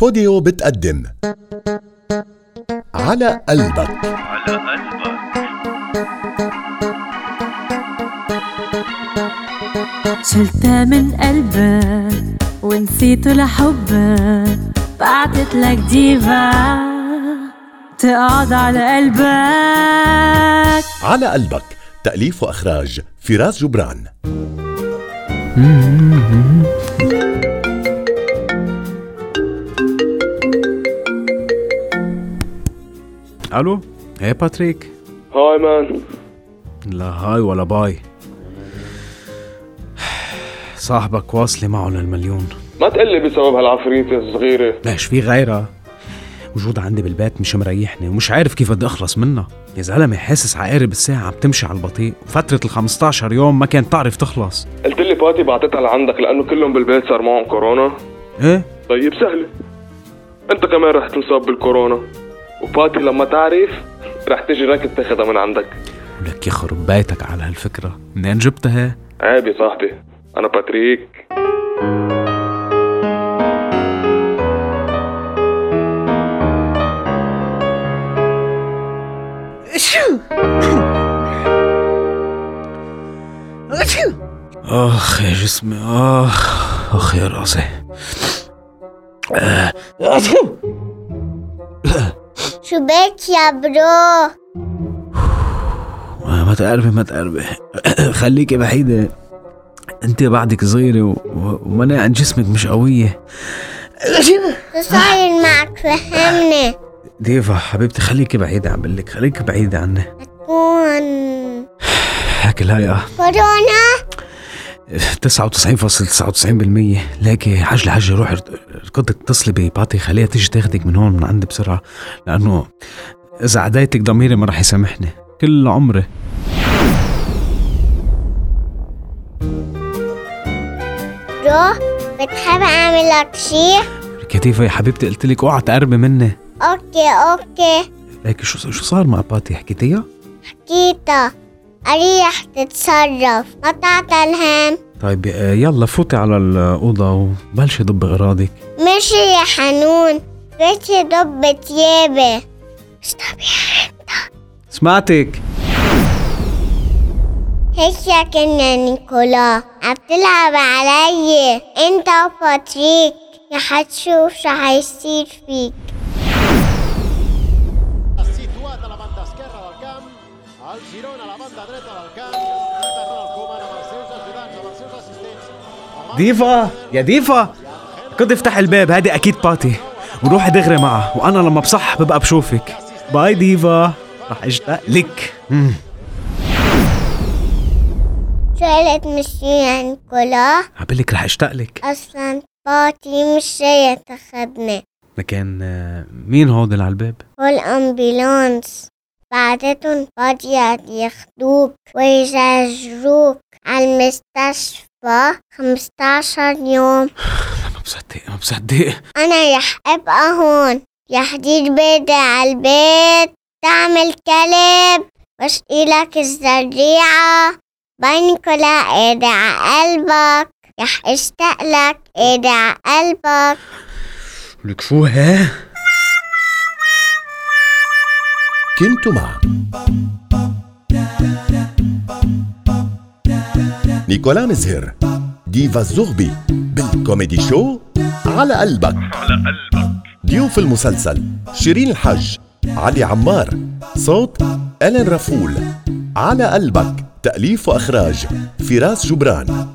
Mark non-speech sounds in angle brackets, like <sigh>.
بوديو بتقدم. على قلبك. على قلبك شلتها من قلبك ونسيته لحبك بعتت لك ديفا تقعد على قلبك. على قلبك. تأليف وإخراج فراس جبران. ألو إيه باتريك hi man لا hi ولا bye صاحبك واصلة معه للمليون ما تقلي بسبب هالعفريتة الصغيرة ليش في غيرها؟ وجودها عندي بالبيت مش مريحني ومش عارف كيف بدي اخلص منها. يا زلمة حاسس عقارب الساعة عم تمشي على البطيء. وفترة ال 15 يوم ما كانت تعرف تخلص. قلت لي باتي بعتتها لعندك لأنه كلهم بالبيت صار معهم كورونا. إيه؟ طيب سهلة. أنت كمان رح تنصاب بالكورونا. وباتي لما تعرف رح تجي ركض تاخدها من عندك. لك يخرب بيتك على هالفكرة. منين جبتها؟ عيب يا صاحبي. أنا باتريك. أخ يا جسمي أخ أخ يا راسي. شو بك يا bro؟ ما تقربي ما تقربي. <coughs> خليكي بعيدة انت بعدك صغيرة. ومناعة جسمك مش قوية. شو صاير معك؟ فهمني. ديفا حبيبتي خليكي بعيدة عم بقول لك خليكي بعيدة عني. كورونا هيك الهيئة. كورونا؟ 99.99% ليكي حاج لحاج روح اركضي اتصلي بباتي خليها تيجي تاخدك من هون من عندي بسرعة لأنه إذا عديتك ضميري ما رح يسامحني. كل عمري. bro بتحب أعمل لك شي؟ لك ديفا يا حبيبتي قلت لك اوعى تقربي مني. okay okay. ليكي شو شو صار مع باتي حكيتيها؟ حكيتها. رح تتصرف. قطعت الهم. طيب يلا فوتي على الأوضة وبلشي ضب أغراضك. مشي يا حنون بيتي ضب تيابي استبيح سمعتك. هيك يا كنا نيكولا عم تلعب علي. انت وباتريك رح تشوف شو حيصير فيك. El Girona a la banda dreta del camp, Ronald Koeman amb els seus ajudants, amb els seus assistents. ديفا! يا ديفا! كنت افتح الباب هادي أكيد باتي وروحي دغري معها وأنا لما بصح ببقى بشوفك. باي ديفا! رح اشتاق لك. قلت مشي يا نيكولا عبالك رح اشتاق لك. أصلا باتي مش جاي تاخدني لكن آه، مين هود اللي على الباب؟ وال ambulance بعدتهم فاضية ياخدوك ويجرجروك على المستشفى 15 يوم <sighs> ما بصدق ما بصدق أنا رح أبقى هون رح دير بيدي على البيت تعمل كلب واشقي لك الزريعة بينك ولا ايدي على قلبك رح اشتاق لك ايدي على قلبك لك شو ها؟ كنت مع نيكولا مزهر ديفا الزغبي بالكوميدي شو على قلبك. على قلبك. ضيوف المسلسل شيرين الحج علي عمار صوت ألين رفول. على قلبك تأليف وإخراج فراس جبران.